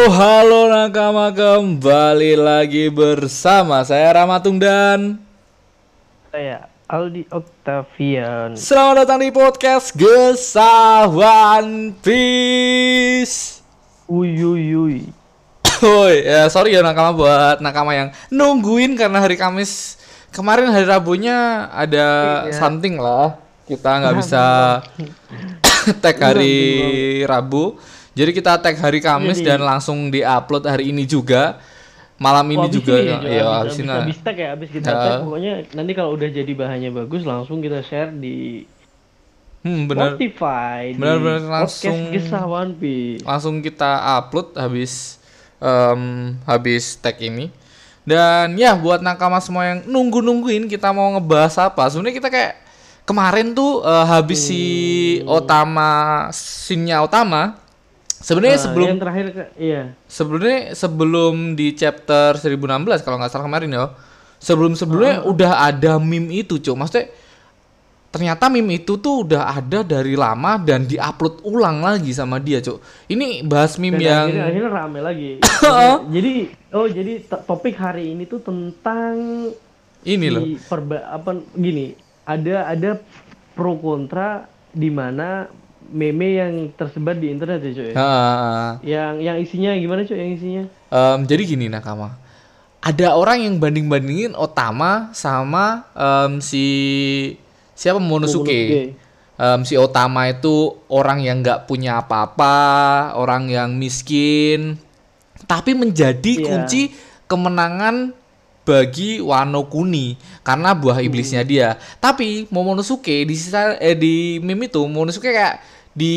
Halo nakama kembali lagi bersama saya Ramatung dan Saya Aldi Octavian. selamat datang di podcast Gesah One Piece. Uy uy uy. Woi, ya sorry ya nakama buat nakama yang nungguin karena hari Kamis kemarin hari Rabunya ada Iya. something lah. Kita nggak bisa tag hari Rabu. Jadi kita tag hari Kamis Jadi- dan langsung diupload hari ini juga. Malam ini Oh, abis juga ya, ya abis, habis ini. abis, abis tag ya, abis kita Ya. tag. Pokoknya nanti kalau udah jadi bahannya bagus langsung kita share di Hmm, bener. Spotify. di Bener-bener langsung- Kisah One Piece. langsung kita upload habis em, habis tag ini dan ya buat nakama semua yang nunggu nungguin kita mau ngebahas apa sebenarnya kita kayak kemarin tuh eh, habis si Otama sinnya Otama sebenarnya Nah, sebelum yang terakhir ke- iya. sebenarnya sebelum di chapter 1016 kalau nggak salah kemarin ya sebelum sebelumnya udah ada meme itu cuk. Maksudnya ternyata meme itu tuh udah ada dari lama dan diupload ulang lagi sama dia cuk. Ini bahas meme Dan yang akhirnya, akhirnya rame lagi. jadi oh jadi to- topik hari ini tuh tentang ini loh. perba- apa gini. Ada ada pro kontra di mana meme yang tersebar di internet ya cuy ya? Ah, yang yang isinya gimana cuy yang isinya em, jadi gini nakama ada orang yang banding bandingin Otama sama em, si siapa Momonosuke Momonosuke. Em, si Otama itu orang yang nggak punya apa-apa, orang yang miskin, tapi menjadi Iya. kunci kemenangan bagi Wano Kuni karena buah iblisnya dia. Tapi Momonosuke di sisa eh, di meme itu Momonosuke kayak di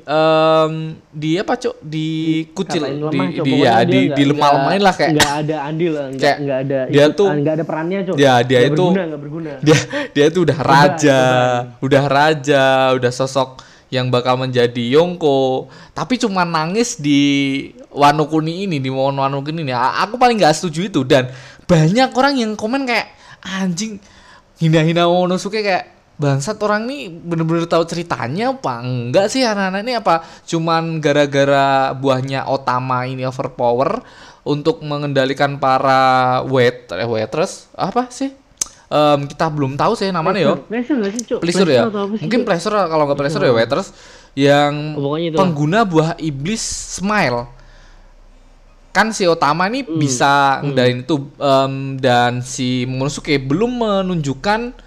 em, di apa cok di kucil di, lemah, Cok. di ya dia di nggak- di lemah-lemahin lah kayak nggak ada andil lah, nggak nggak ada dia tuh- nggak ada perannya cuy Ya, dia Nggak itu- berguna nggak berguna dia dia tuh udah raja, beban. udah raja, udah sosok yang bakal menjadi Yongko, tapi cuma nangis di Wano Kuni ini, di Wano Wano Kuni ini. Aku paling nggak setuju itu dan banyak orang yang komen kayak anjing hina-hina Momonosuke kayak bangsat orang ini bener-bener tahu ceritanya apa enggak sih? Anak-anak ini apa cuman gara-gara buahnya Otama ini overpower untuk mengendalikan para wait eh, waitress? Apa sih? Em, kita belum tahu sih namanya yo pleasure cuy pleasure ya? Mungkin pleasure kalau nggak pleasure ya waitress yang Oh, itu. pengguna buah iblis smile. Kan si Otama ini Hmm. bisa ngendalin itu em, dan si Momonosuke belum menunjukkan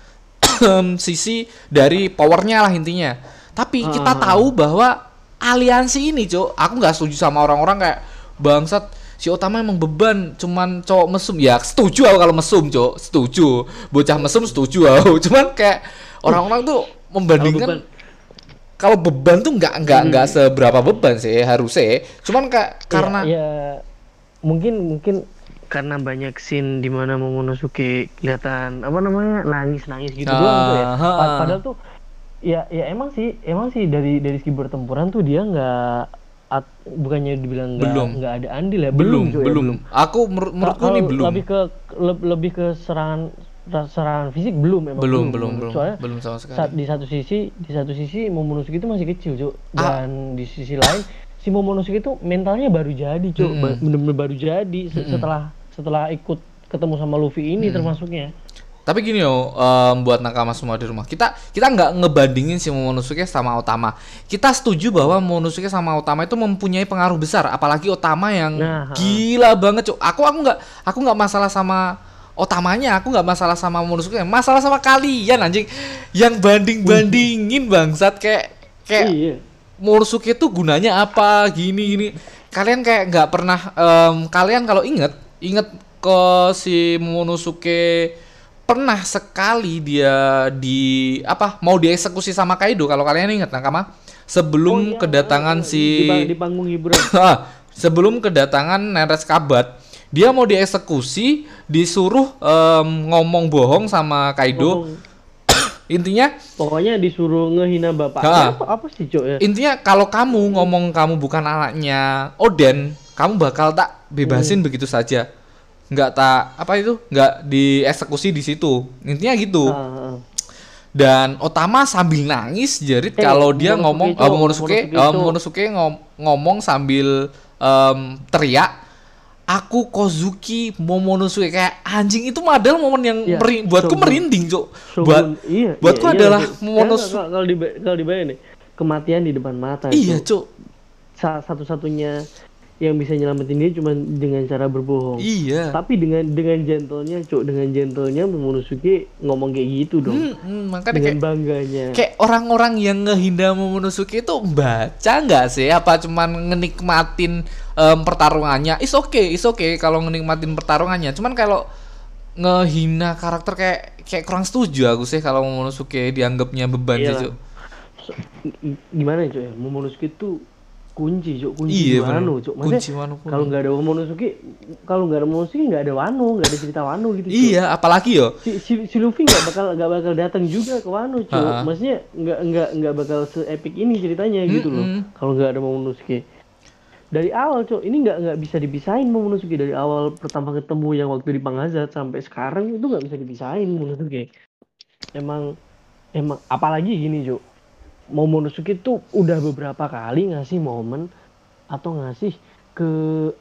sisi dari powernya lah intinya. Tapi kita Ah. tahu bahwa aliansi ini cok aku nggak setuju sama orang-orang kayak bangsat si Otama emang beban cuman cowok mesum. Ya setuju aku kalau mesum cok setuju. Bocah mesum setuju aku. Cuman kayak orang-orang tuh membandingkan kalau beban. tuh nggak nggak nggak seberapa beban sih harusnya. Cuman kayak Ya, karena ya, mungkin mungkin karena banyak scene di mana Momonosuke kelihatan apa namanya nangis nangis gitu Ah, doang tuh ya. Pa- Padahal tuh ya ya emang sih emang sih dari dari segi pertempuran tuh dia nggak at- bukannya dibilang nggak Belum. nggak ada andil ya belum cuy, ya, belum. aku menur- menurutku ini belum. lebih ke le- lebih ke serangan serangan fisik belum emang belum belum. belum soalnya belum sama sa- sekali di satu sisi di satu sisi Momonosuke itu masih kecil cuk Ah. dan di sisi lain si Momonosuke itu mentalnya baru jadi cuk bener-bener baru jadi se- setelah setelah ikut ketemu sama Luffy ini termasuknya Tapi gini yo, em, buat nakama semua di rumah, kita kita nggak ngebandingin si Momonosuke sama Otama. Kita setuju bahwa Momonosuke sama Otama itu mempunyai pengaruh besar, apalagi Otama yang Nah, ha. gila banget, cuk. Aku aku nggak aku nggak masalah sama Otamanya, aku nggak masalah sama Momonosuke, masalah sama kalian anjing yang banding-bandingin bangsat kayak kayak iya Momonosuke itu gunanya apa gini gini kalian kayak nggak pernah em, kalian kalau inget inget ke si Momonosuke pernah sekali dia di apa mau dieksekusi sama Kaido kalau kalian inget nakama? Sebelum Oh, iya, kedatangan si di, pa- di panggung hiburan Ah, sebelum kedatangan Neres Kabat dia mau dieksekusi disuruh em, ngomong bohong sama Kaido. Ngomong- intinya pokoknya disuruh ngehina bapaknya. Apa, apa sih cuk ya? Intinya kalau kamu ngomong kamu bukan anaknya Oden kamu bakal tak bebasin begitu saja. Nggak tak apa itu? Nggak dieksekusi di situ. Intinya gitu. Ah, ah. dan Otama sambil nangis jerit Eh, kalau dia ngomong itu- eh, Momonosuke itu- Momonosuke ngom- ngomong sambil em, teriak aku Kozuki Momonosuke kayak anjing itu model momen yang Iya, meri- buatku Shogun. merinding cuk. Shogun, buat iya, buatku iya, iya, adalah Cuk. Momonosuke kalau di kalau dibayangin nih kematian di depan mata iya Sa- satu-satunya yang bisa nyelamatin dia cuma dengan cara berbohong. Iya. Tapi dengan dengan gentlenya cuk dengan gentlenya Momonosuke ngomong kayak gitu dong. Hmm, hmm, makanya dengan kayak bangganya. kayak orang-orang yang ngehina Momonosuke itu baca nggak sih? Apa cuman ngenikmatin em, pertarungannya? Is okay is okay kalau ngenikmatin pertarungannya. Cuman kalau ngehina karakter kayak kayak kurang setuju aku sih kalau Momonosuke dianggapnya beban sih Iyalah. Cuk. So, i- gimana ya, cuk ya? Momonosuke itu kunci cuk kunci Iya. Wano cuk Maksudnya, Kunci Wano Kuni. kalau nggak ada Momonosuke kalau nggak ada Momonosuke nggak ada Wano nggak ada cerita Wano gitu Cuk. iya apalagi yo si, si, si Luffy nggak bakal nggak bakal datang juga ke Wano Ha-ha. maksudnya nggak nggak nggak bakal se epic ini ceritanya gitu loh Mm-mm. kalau nggak ada Momonosuke dari awal cuy ini nggak nggak bisa dipisahin Momonosuke dari awal pertama ketemu yang waktu di Pangazat sampai sekarang itu nggak bisa dipisahin Momonosuke emang emang apalagi gini cuy Momonosuke tuh udah beberapa kali ngasih momen atau ngasih ke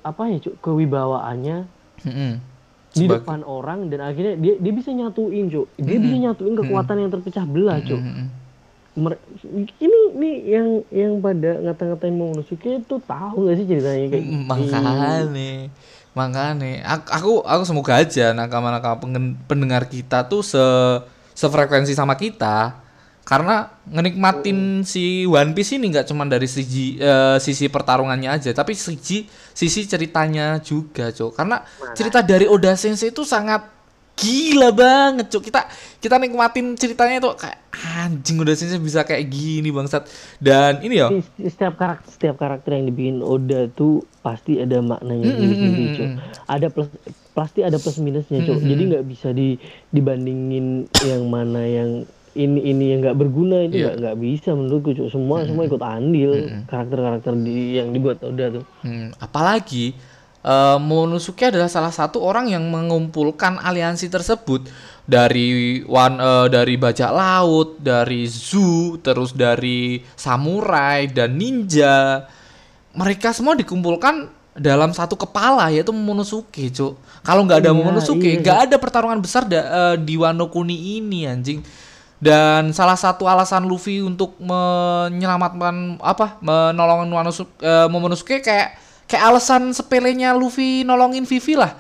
apa ya cuy kewibawaannya Mm-mm. di Sebag- depan orang dan akhirnya dia dia bisa nyatuin cuk. Dia bisa nyatuin kekuatan yang terpecah belah cuk. Mm-mm. Mer- ini ini yang yang pada ngata-ngatain Momonosuke itu tahu gak sih ceritanya kayak Mm, makanya makanya aku aku, aku semoga aja nakama-nakama pendengar kita tuh se sefrekuensi sama kita karena ngenikmatin si One Piece ini nggak cuma dari sisi eh, sisi pertarungannya aja tapi sisi sisi ceritanya juga cok. Karena cerita dari Oda Sensei itu sangat gila banget cok. Kita kita nikmatin ceritanya tuh kayak anjing Oda Sensei bisa kayak gini bangsat. Dan ini ya. Setiap karakter setiap karakter yang dibikin Oda tuh pasti ada maknanya sendiri cuk ada plus pasti ada plus minusnya cuk jadi nggak bisa di dibandingin yang mana yang ini ini yang nggak berguna itu Iya. nggak nggak bisa menurutku cuk semua semua ikut andil karakter-karakter di yang dibuat Oda tuh Hmm, apalagi eh, Momonosuke adalah salah satu orang yang mengumpulkan aliansi tersebut dari one eh, dari bajak laut, dari zoo, terus dari samurai dan ninja. Mereka semua dikumpulkan dalam satu kepala yaitu Momonosuke, Cuk. Kalau nggak ada Iya, Momonosuke, iya. nggak ada pertarungan besar da- eh, di Wano Kuni ini, anjing. Dan salah satu alasan Luffy untuk menyelamatkan apa menolongin Wanosu- eh, Momonosuke kayak kayak alasan sepelenya Luffy nolongin Vivi lah.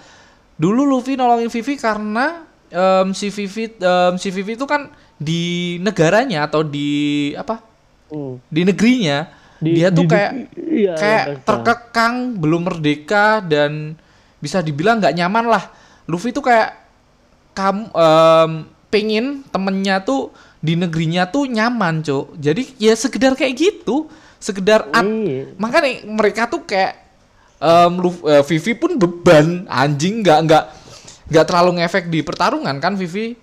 Dulu Luffy nolongin Vivi karena em, si Vivi em, si Vivi itu kan di negaranya atau di apa Hmm. di negerinya Di- dia tuh di- kayak iya, kayak iya, terkekang belum merdeka dan bisa dibilang nggak nyaman lah Luffy tuh kayak kamu em, pengen temennya tuh di negerinya tuh nyaman cok jadi ya sekedar kayak gitu sekedar at- Iya. makanya mereka tuh kayak em, Luff- eh, Vivi pun beban anjing nggak nggak nggak terlalu ngefek di pertarungan kan Vivi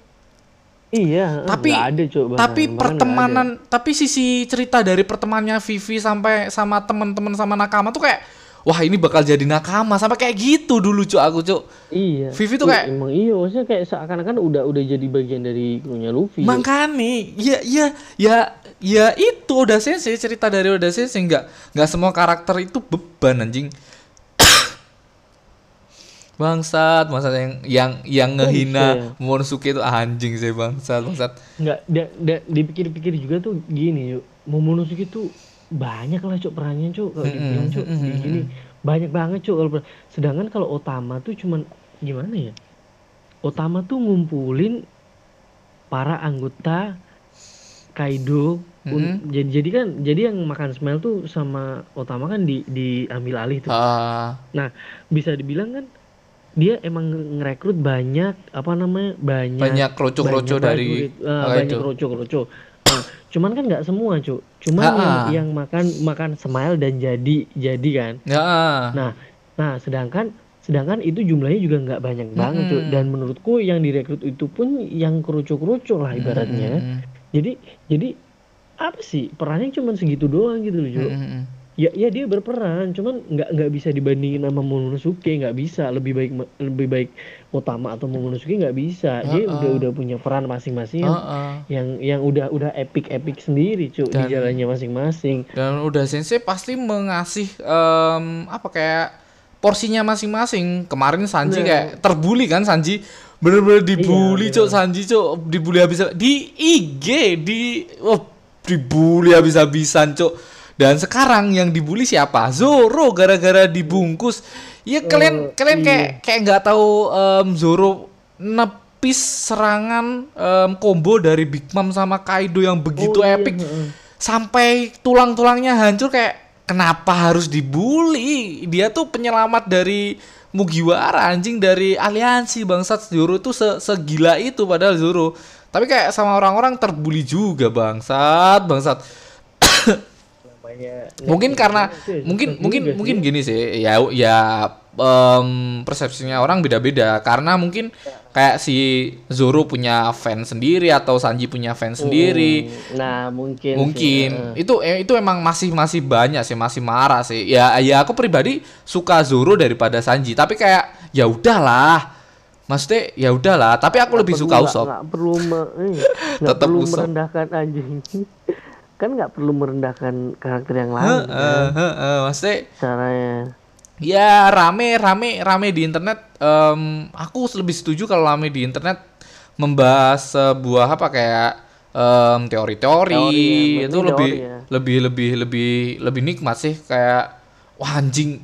Iya, tapi ada coba. tapi pertemanan tapi sisi cerita dari pertemanannya Vivi sampai sama teman-teman sama nakama tuh kayak wah ini bakal jadi nakama sampai kayak gitu dulu cuk aku cuk Iya. Vivi tuh Iya, kayak- emang iya, maksudnya kayak seakan-akan udah udah jadi bagian dari krunya Luffy. makanya ya ya ya ya itu udah sensei cerita dari udah sensei nggak nggak semua karakter itu beban anjing bangsat bangsat yang yang yang ngehina ya? Momonosuke itu anjing sih bangsat bangsat Nggak, da, da, dipikir-pikir juga tuh gini yuk. Momonosuke tuh banyak lah cuk perannya cuk kalau dibilang cuk. mm, gini banyak banget cuk kalau sedangkan kalau Otama tuh cuman gimana ya? Otama tuh ngumpulin para anggota Kaido un- jadi jadi kan jadi yang makan smell tuh sama Otama kan di diambil alih tuh. Ah. Nah, bisa dibilang kan dia emang ngerekrut banyak apa namanya banyak banyak kroco-kroco dari apa banyak itu. kroco-kroco. Cuman kan nggak semua cu, cuman yang, yang makan makan smile dan jadi jadi kan. Ya. Nah, nah sedangkan sedangkan itu jumlahnya juga nggak banyak banget cu. Mm-mm. dan menurutku yang direkrut itu pun yang kroco-kroco lah ibaratnya. Mm, Jadi jadi apa sih perannya cuma segitu doang gitu loh cu. mm, mm, mm. Ya ya dia berperan cuman nggak nggak bisa dibandingin sama Momonosuke nggak bisa. Lebih baik lebih baik utama atau Momonosuke nggak bisa. Dia Heeh. udah udah punya peran masing-masing yang Heeh. yang yang udah udah epic epic sendiri cuy di jalannya masing-masing. dan udah sensei pasti mengasih em, apa kayak porsinya masing-masing. Kemarin Sanji Nah. kayak terbuli kan Sanji? Bener-bener dibully Iya, cok Sanji cok dibully habis di IG di oh, dibully habis-habisan cok dan sekarang yang dibully siapa? Zoro gara-gara dibungkus. Ya kalian Eh, kalian iya. kayak kayak nggak tahu em, Zoro nepis serangan em, combo dari Big Mom sama Kaido yang begitu Oh, iya, epic. heeh. sampai tulang-tulangnya hancur kayak kenapa harus dibully? Dia tuh penyelamat dari Mugiwara anjing dari aliansi bangsat. Zoro tuh se segila itu padahal Zoro. Tapi kayak sama orang-orang terbully juga bangsat bangsat namanya mungkin karena itu ya mungkin mungkin sih. mungkin gini sih ya ya em, persepsinya orang beda-beda. Karena mungkin kayak si Zoro punya fans sendiri atau Sanji punya fans sendiri. Hmm, nah mungkin sih, mungkin heeh. itu eh, itu emang masih masih banyak sih masih marah sih. Ya ya aku pribadi suka Zoro daripada Sanji. Tapi kayak ya udahlah. Maksudnya ya udahlah. Tapi aku lebih Nggak suka perlu- Usopp. nggak- nggak perlu me- eh, Tetep perlu merendahkan anjing kan nggak perlu merendahkan karakter yang lain Heeh, kan, heeh, maksudnya caranya. Ya rame rame rame di internet. Em, aku lebih setuju kalau rame di internet membahas sebuah apa kayak em, teori-teori. Teori ya, itu mending lebih teori ya. lebih lebih lebih lebih nikmat sih kayak wah anjing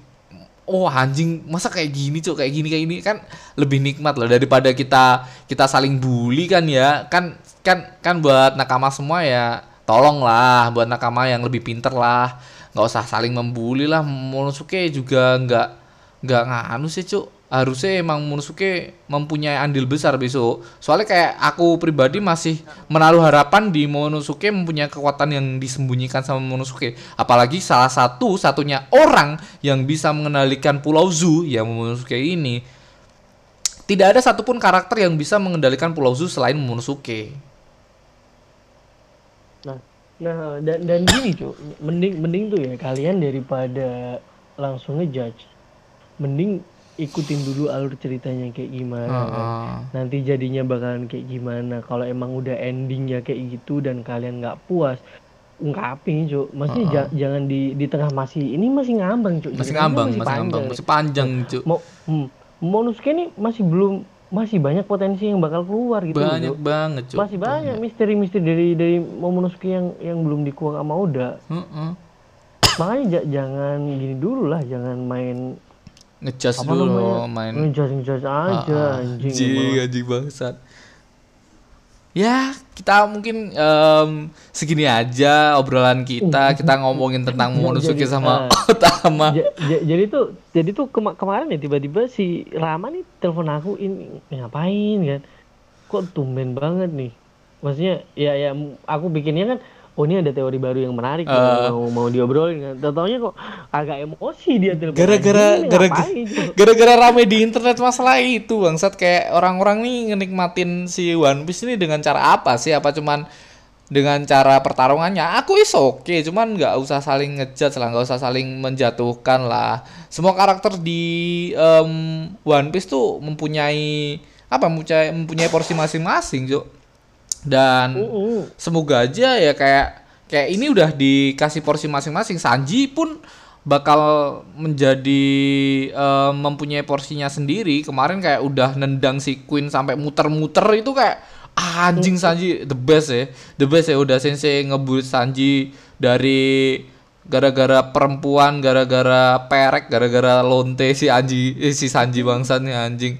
oh anjing masa kayak gini cok kayak gini kayak gini kan lebih nikmat loh daripada kita kita saling bully kan ya? Kan kan kan buat nakama semua ya tolonglah buat nakama yang lebih pinter lah. Nggak usah saling membuli lah. Monosuke juga nggak nggak nganu sih cuk. Harusnya emang Monosuke mempunyai andil besar besok. Soalnya kayak aku pribadi masih menaruh harapan di Monosuke mempunyai kekuatan yang disembunyikan sama Monosuke apalagi salah satu satunya orang yang bisa mengendalikan Pulau Zu yang Monosuke ini. Tidak ada satupun karakter yang bisa mengendalikan Pulau Zu selain Monosuke Nah, nah dan dan gini cuy, mending mending tuh ya kalian daripada langsung ngejudge, mending ikutin dulu alur ceritanya kayak gimana. kan. Heeh. Nanti jadinya bakalan kayak gimana. Kalau emang udah endingnya kayak gitu dan kalian nggak puas, ungkapin cuy. Maksudnya ja- jangan di di tengah masih ini masih ngambang cuy. masih ngambang masih panjang. ngambang masih panjang cuk Mau hmm, Monosuke ini masih belum masih banyak potensi yang bakal keluar gitu banyak Cuk. banget cuk. Masih banyak misteri-misteri dari dari Momonosuke yang yang belum dikuak sama Oda. Heeh. makanya ja- jangan gini dulu lah jangan main ngecas dulu namanya? main ngejudge ngejudge aja Ah, anjing anjing anjing bangsat ya kita mungkin em, segini aja obrolan kita. Kita ngomongin tentang Momonosuke Jadi, sama ah. Otama. Ja- ja- jadi tuh jadi tuh kema- kemarin ya tiba-tiba si Rama nih telepon aku ini ngapain kan? Kok tumben banget nih? Maksudnya ya ya aku bikinnya kan oh ini ada teori baru yang menarik Eh. mau mau diobrolin kan. Taunya kok agak emosi dia telepon gara-gara gara-gara gara-gara rame di internet masalah itu bangsat. Kayak orang-orang nih ngenikmatin si One Piece ini dengan cara apa sih? Apa cuman dengan cara pertarungannya? Aku is oke cuman nggak usah saling ngejudge lah nggak usah saling menjatuhkan lah. Semua karakter di em, One Piece tuh mempunyai apa mempunyai mempunyai porsi masing-masing Cuk. Dan Mm-mm. semoga aja ya kayak kayak ini udah dikasih porsi masing-masing. Sanji pun bakal menjadi eh, mempunyai porsinya sendiri. Kemarin kayak udah nendang si Queen sampai muter-muter itu kayak ah, anjing Sanji the best ya. The best ya udah sensei ngebully Sanji dari gara-gara perempuan gara-gara perek gara-gara lonte si Anji eh, si Sanji bangsatnya anjing.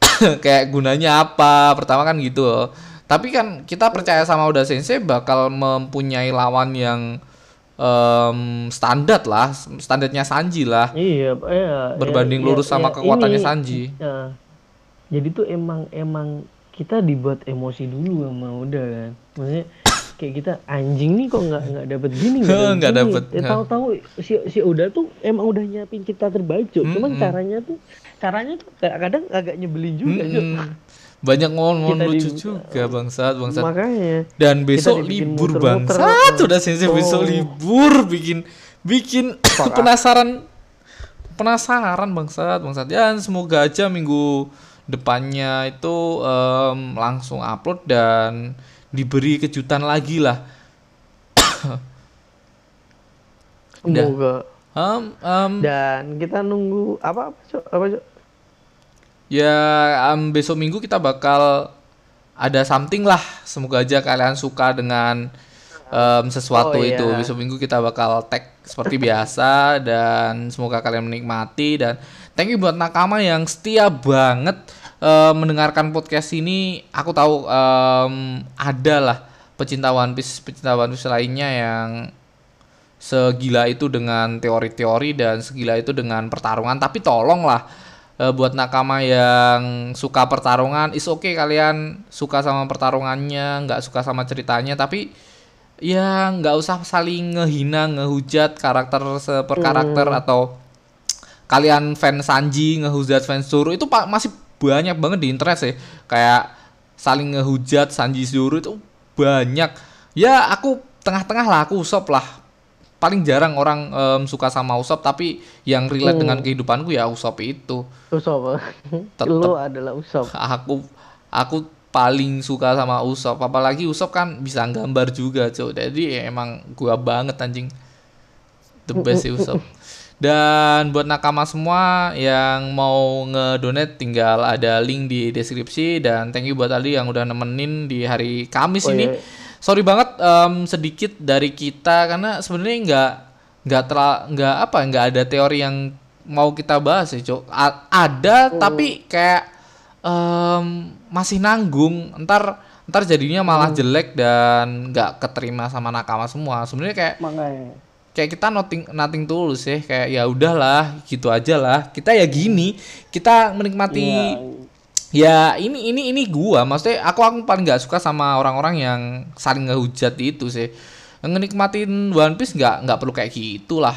Kayak gunanya apa? Pertama kan gitu loh. Tapi kan kita percaya sama Uda Sensei bakal mempunyai lawan yang em, standar lah standarnya Sanji lah. Iya iya berbanding iya, lurus iya, sama iya. kekuatannya Ini, Sanji. ya, jadi tuh emang emang kita dibuat emosi dulu sama Oda kan. Maksudnya kayak kita anjing nih kok nggak nggak dapet gini Nggak dapet, Eh, nggak. tahu-tahu si si Oda tuh emang udah nyiapin kita terbaik Cuk. cuman Mm-mm. caranya tuh caranya tuh kadang agak nyebelin juga. Mm-mm. banyak ngomong lucu juga bangsat bangsat makanya dan besok libur muter-muter, bangsat udah besok Oh. libur bikin bikin penasaran penasaran bangsat bangsat ya semoga aja minggu depannya itu em, langsung upload dan diberi kejutan lagi lah Udah. Semoga. Em, em, Dan kita nunggu apa apa Cok? Apa Cok? ya em, besok minggu kita bakal ada something lah semoga aja kalian suka dengan em, sesuatu Oh, iya. itu besok minggu kita bakal tag seperti biasa dan semoga kalian menikmati dan thank you buat nakama yang setia banget em, mendengarkan podcast ini aku tahu em, ada lah pecinta One Piece pecinta One Piece lainnya yang segila itu dengan teori-teori dan segila itu dengan pertarungan. Tapi tolonglah eh, buat nakama yang suka pertarungan is oke kalian suka sama pertarungannya nggak suka sama ceritanya. Tapi ya nggak usah saling ngehina ngehujat karakter per karakter atau kalian fans Sanji ngehujat fans Zoro itu pak masih banyak banget di internet sih. Kayak saling ngehujat Sanji Zoro itu banyak. Ya aku tengah-tengah lah aku Usop lah. Paling jarang orang em, suka sama Usop tapi yang relate dengan kehidupanku ya Usop itu. Usop. Lo adalah Usop. aku aku paling suka sama Usop apalagi Usop kan bisa gambar juga cuy jadi ya emang gua banget anjing. The best sih Usop dan buat nakama semua yang mau ngedonate tinggal ada link di deskripsi. Dan thank you buat Ali yang udah nemenin di hari Kamis Oh, ini. iya. sorry banget em, sedikit dari kita karena sebenarnya nggak nggak terla nggak apa nggak ada teori yang mau kita bahas ya cok A- ada tapi kayak em, masih nanggung. Ntar ntar jadinya malah jelek dan nggak keterima sama nakama semua. Sebenarnya kayak Makanya. Kayak kita nothing nothing tulus ya kayak ya udahlah gitu aja lah. Kita ya gini kita menikmati Iya. ya ini ini ini gua. Maksudnya aku aku paling nggak suka sama orang-orang yang saling ngehujat itu sih. Ngenikmatin One Piece nggak nggak perlu kayak gitulah.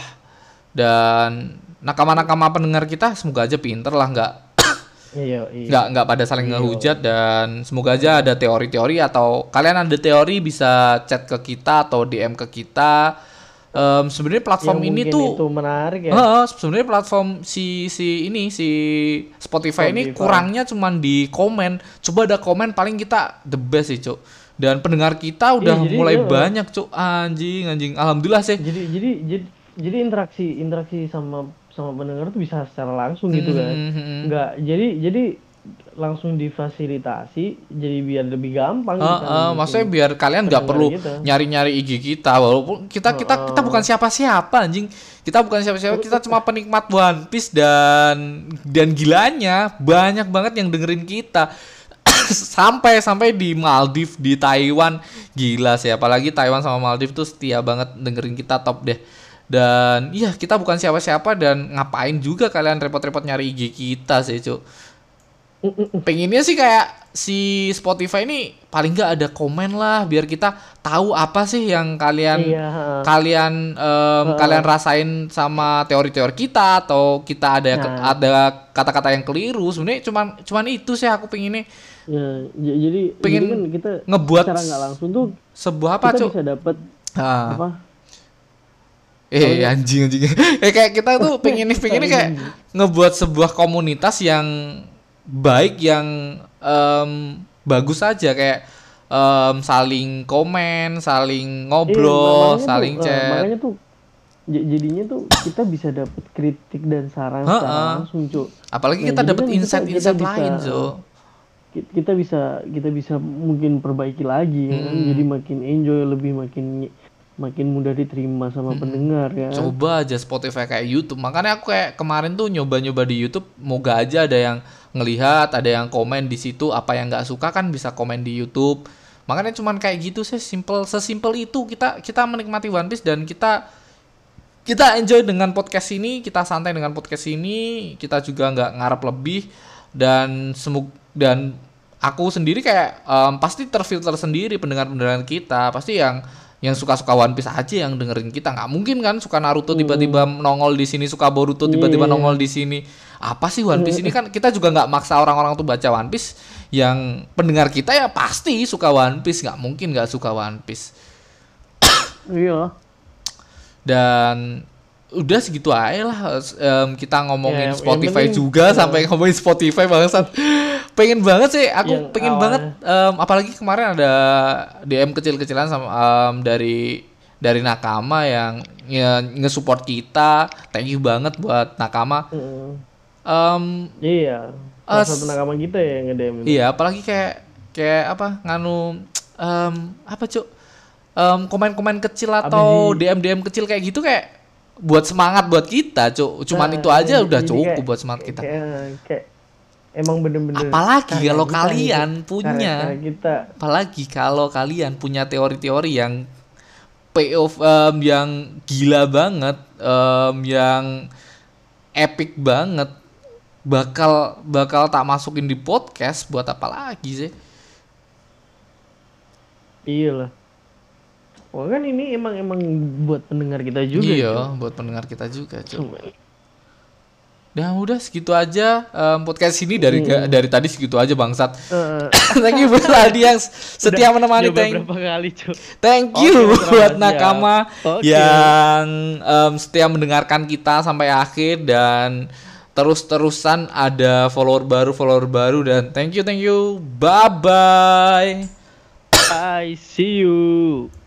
Dan nakama-nakama pendengar kita semoga aja pinter lah nggak Iya, iya. nggak nggak pada saling ngehujat dan semoga aja ada teori-teori atau kalian ada teori bisa chat ke kita atau DM ke kita Em, sebenarnya platform Yang ini tuh itu menarik ya. Heeh, sebenarnya platform si si ini si Spotify, ini Spotify. kurangnya cuman di komen. Coba ada komen paling kita the best sih, Cuk. Dan pendengar kita udah Iya, jadi mulai dia- banyak, Cuk. Anjing, anjing. Alhamdulillah sih. Jadi jadi jadi jadi interaksi interaksi sama sama pendengar tuh bisa secara langsung gitu kan. Hmm, Enggak, jadi jadi langsung difasilitasi jadi biar lebih gampang kita heeh, maksudnya biar kalian nggak perlu kita. nyari-nyari IG kita walaupun kita kita kita bukan siapa-siapa anjing. Kita bukan siapa-siapa, kita cuma penikmat One Piece dan dan gilanya banyak banget yang dengerin kita. sampai sampai di Maldives, di Taiwan gila sih apalagi Taiwan sama Maldives tuh setia banget dengerin kita top deh. Dan iya kita bukan siapa-siapa dan ngapain juga kalian repot-repot nyari IG kita sih, Cuk pengennya sih kayak si Spotify ini paling nggak ada komen lah biar kita tahu apa sih yang kalian Iya, kalian em, kalian rasain sama teori-teori kita atau kita ada Nah. ada kata-kata yang keliru. Sebenarnya cuman cuman itu sih aku pengennya. Ya, jadi Pengen jadi kan kita ngebuat secara nggak langsung tuh sebuah apa cuk? bisa dapat Ah. apa? eh anjing anjing. Eh kayak kita tuh pengen pengen kayak ngebuat sebuah komunitas yang baik yang em, bagus aja kayak em, saling komen saling ngobrol makanya saling tuh, eh, chat makanya tuh jadinya tuh kita bisa dapat kritik dan saran secara langsung, Cuk. apalagi Nah, kita dapat kan insight-insight kita lain Ki- Kita bisa kita bisa mungkin perbaiki lagi kan? Hmm. jadi makin enjoy lebih makin makin mudah diterima sama pendengar ya. coba aja Spotify kayak YouTube makanya aku kayak kemarin tuh nyoba-nyoba di YouTube moga aja ada yang ngelihat ada yang komen di situ apa yang nggak suka kan bisa komen di YouTube. Makanya cuman kayak gitu sih simple sesimpel itu. Kita kita menikmati One Piece dan kita kita enjoy dengan podcast ini kita santai dengan podcast ini kita juga nggak ngarep lebih. Dan semuk dan aku sendiri kayak em, pasti terfilter sendiri pendengar-pendengar kita. Pasti yang yang suka-suka One Piece aja yang dengerin kita. Nggak mungkin kan suka Naruto tiba-tiba nongol di sini suka Boruto tiba-tiba Iya. nongol di sini. Apa sih One Piece ini? Kan kita juga nggak maksa orang-orang tuh baca One Piece. Yang pendengar kita ya pasti suka One Piece. Nggak mungkin nggak suka One Piece. Iya. dan udah segitu aja lah em, kita ngomongin yang Spotify penting, juga ya. sampai ngomongin Spotify bangsat pengen banget sih aku Yang pengen awalnya. banget em, apalagi kemarin ada DM kecil-kecilan sama em, dari dari nakama yang ya, nge-support kita thank you banget buat nakama Mm. Em, Iya. Salah As- satu nakama kita ya yang nge-DM. Iya, apalagi kayak kayak apa nganu em, apa cuk Em, komen-komen kecil atau sih? DM DM kecil kayak gitu kayak buat semangat buat kita cuk cuman Nah, itu aja udah cukup kayak- buat semangat kita Kayak, kayak emang bener-bener. apalagi kalau kita kalian nih, punya karya kita. apalagi kalau kalian punya teori-teori yang payoff em, yang gila banget em, yang epic banget bakal bakal tak masukin di podcast buat apa lagi sih Iya lah. Wah kan ini emang emang buat pendengar kita juga. iya, Cuk. buat pendengar kita juga. Cuman, Nah, udah segitu aja em, podcast ini dari Hmm. dari tadi segitu aja bangsat. eh, thank you buat Aldi yang setia udah menemani thank, berapa kali thank you selamat buat siang. nakama Oke. yang em, setia mendengarkan kita sampai akhir dan terus-terusan ada follower baru follower baru dan thank you thank you bye bye I see you.